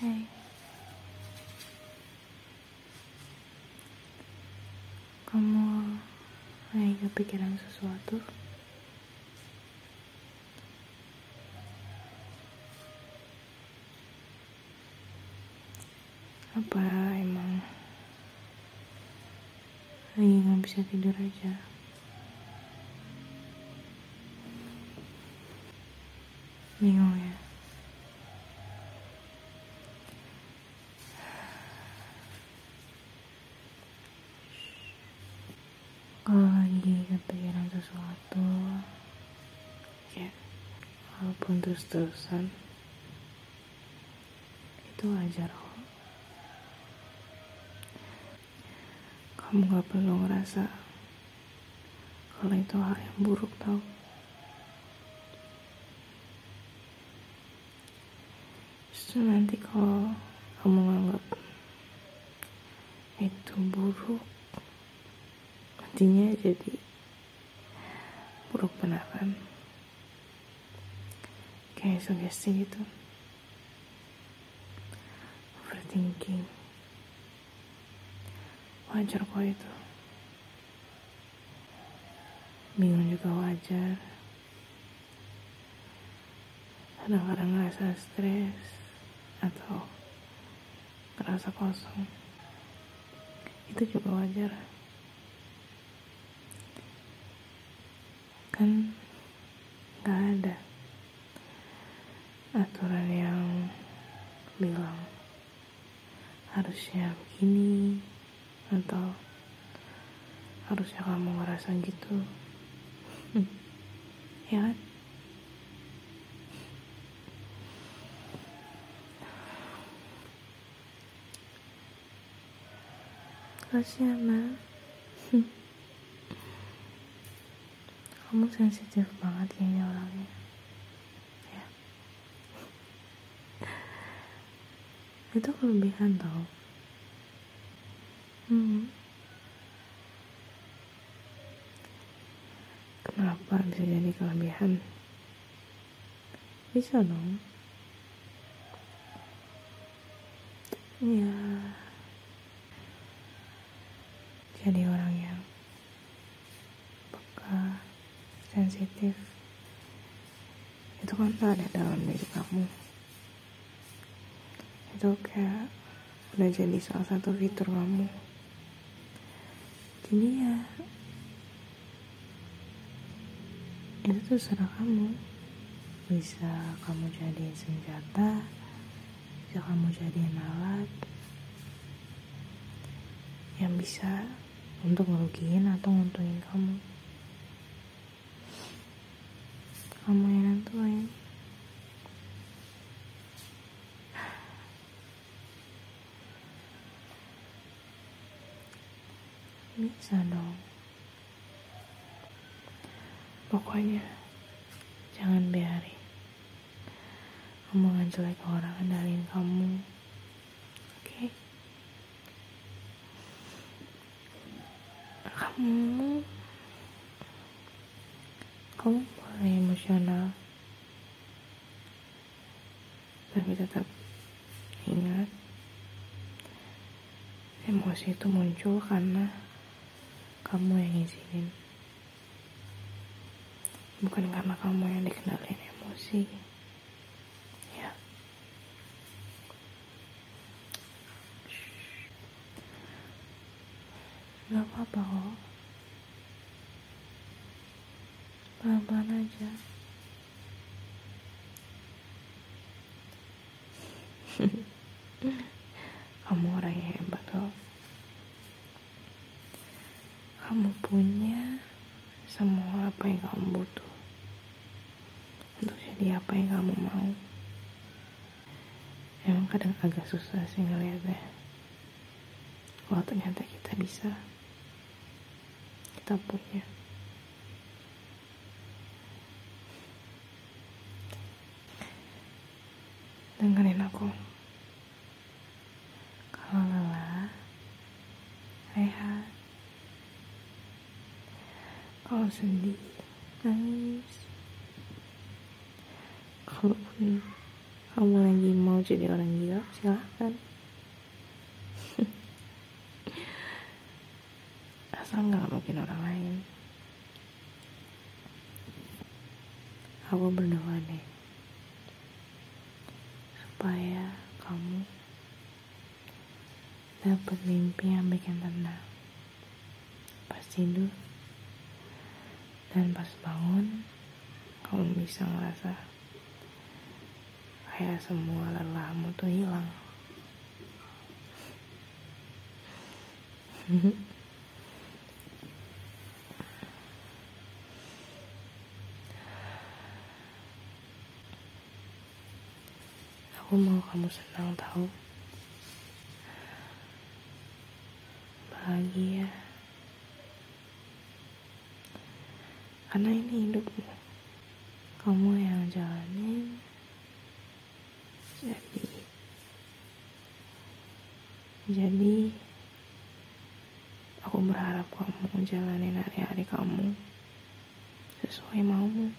Hai. Kamu lagi kepikiran sesuatu? Apa emang lagi nggak bisa tidur aja? Bingung ya? Kalau lagi kepikiran sesuatu, ya walaupun terus-terusan, itu wajar kok. Kamu gak perlu ngerasa kalau itu hal yang buruk tau. Justru nanti kalau kamu nganggap itu buruk, nantinya jadi buruk beneran. Sugesti gitu. Overthinking. Wajar kok itu. Bingung juga wajar. Kadang-kadang ngerasa stres atau ngerasa kosong. Itu juga wajar. Kan gak ada aturan yang bilang harusnya begini atau harusnya kamu ngerasa gitu. Ya kan? Kasihan mah kamu sensitif banget kayaknya orangnya itu kelebihan tau. Hmm. kenapa bisa jadi kelebihan? Bisa dong. Ya jadi orang yang peka sensitif. Itu kan ada dalam diri kamu itu kayak udah jadi salah satu fitur kamu. Jadi ya itu terserah kamu. Bisa kamu jadi senjata bisa kamu jadiin alat yang bisa untuk ngerugiin atau nguntungin kamu. Kamu yang nentuin bisa dong. Pokoknya jangan biarin. Omongan jelek orang kendalin kamu. Oke? Kamu kamu boleh emosional. Tapi tetap ingat emosi itu muncul karena kamu yang izinin. Bukan karena kamu yang dikenalin emosi. Ya. Gak apa-apa kok. Pelan-pelan aja. Kamu orang yang hebat kok Kamu punya semua apa yang kamu butuh Untuk jadi apa yang kamu mau? Emang kadang agak susah sih ngeliatnya. Kalau ternyata kita bisa Kita punya. Dengerin aku. Kalau lelah rehat. Kalau sedih nangis kalau kamu lagi mau jadi orang gila silahkan. Asal nggak mungkin orang lain. Aku berdoa deh supaya kamu dapat mimpi yang bikin tenang. Pas tidur dan pas bangun kamu bisa ngerasa kayak semua lelahmu tuh hilang. Aku mau kamu senang tahu? Bahagia. Karena ini hidupmu. Kamu yang jalanin jadi jadi aku berharap kamu jalanin hari-hari kamu sesuai maumu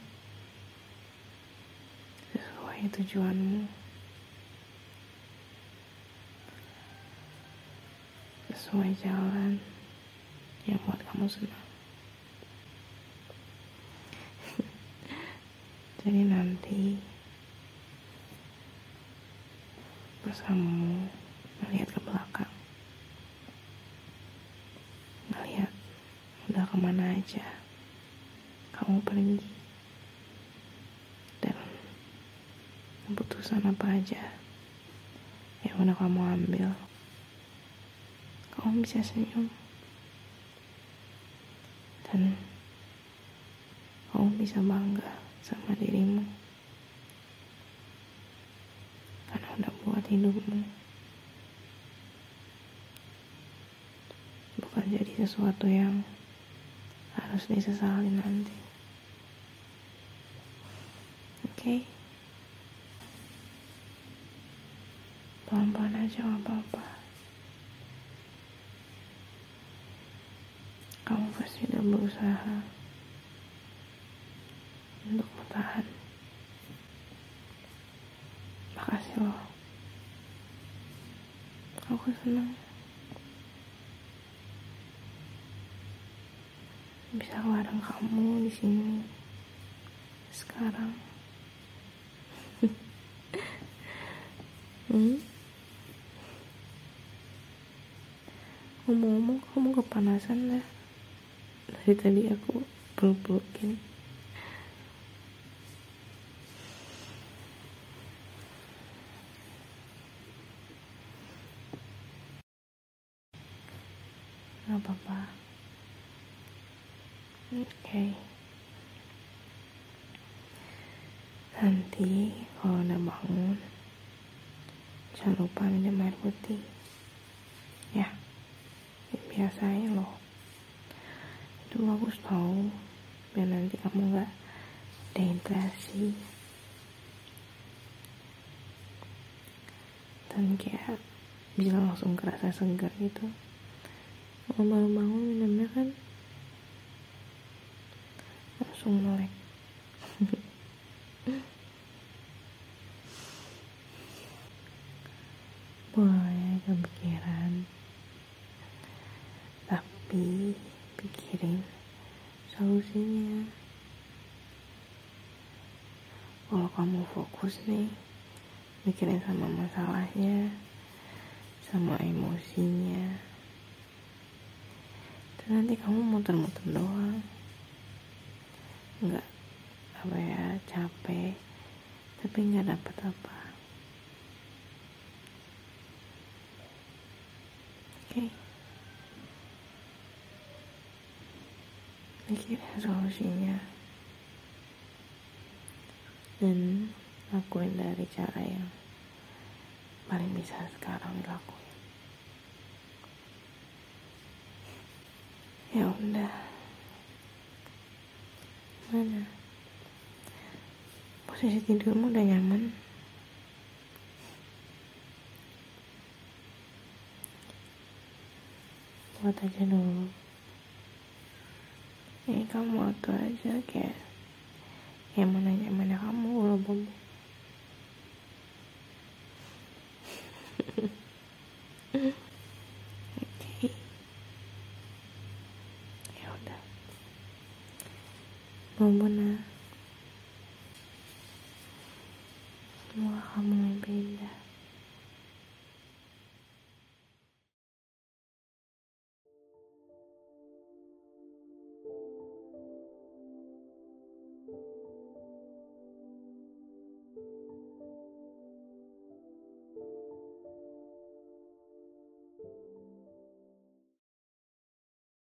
sesuai tujuanmu sesuai jalan yang buat kamu senang. Jadi nanti bersamamu melihat ke belakang, melihat udah ke mana aja? Kamu pergi. Dan keputusan apa aja yang udah kamu ambil kamu bisa senyum. Dan kamu bisa bangga sama dirimu karena udah buat hidupmu bukan jadi sesuatu yang harus disesali nanti. Oke? Okay? pelan-pelan aja gak apa-apa. Kamu pasti udah berusaha untuk bertahan. Makasih loh. Aku senang bisa bareng kamu di sini sekarang. hmm? Ngomong-ngomong kamu kepanasan lah dari tadi aku peluk-pelukin nggak apa-apa oke okay. Nanti kalau udah bangun jangan lupa minum air putih. Ya biasanya loh. Itu bagus tau biar nanti kamu nggak dehidrasi. Dan kayak bisa langsung kerasa segar gitu. Kalau baru bangun minumnya kan langsung melek boleh kepikiran. Tapi pikirin solusinya. Kalau kamu fokus nih mikirin sama masalahnya sama emosinya dan nanti kamu muter-muter doang. Nggak apa ya capek tapi nggak dapat apa oke okay. Mikirin solusinya dan lakuin dari cara yang paling bisa sekarang dilakuin. Ya udah. Mana? Posisi tidurmu udah nyaman? Buat aja dulu jadi kamu waktu aja kayak yang mau nanya mana kamu kalau bobo oke. Ya udah. Bobo nah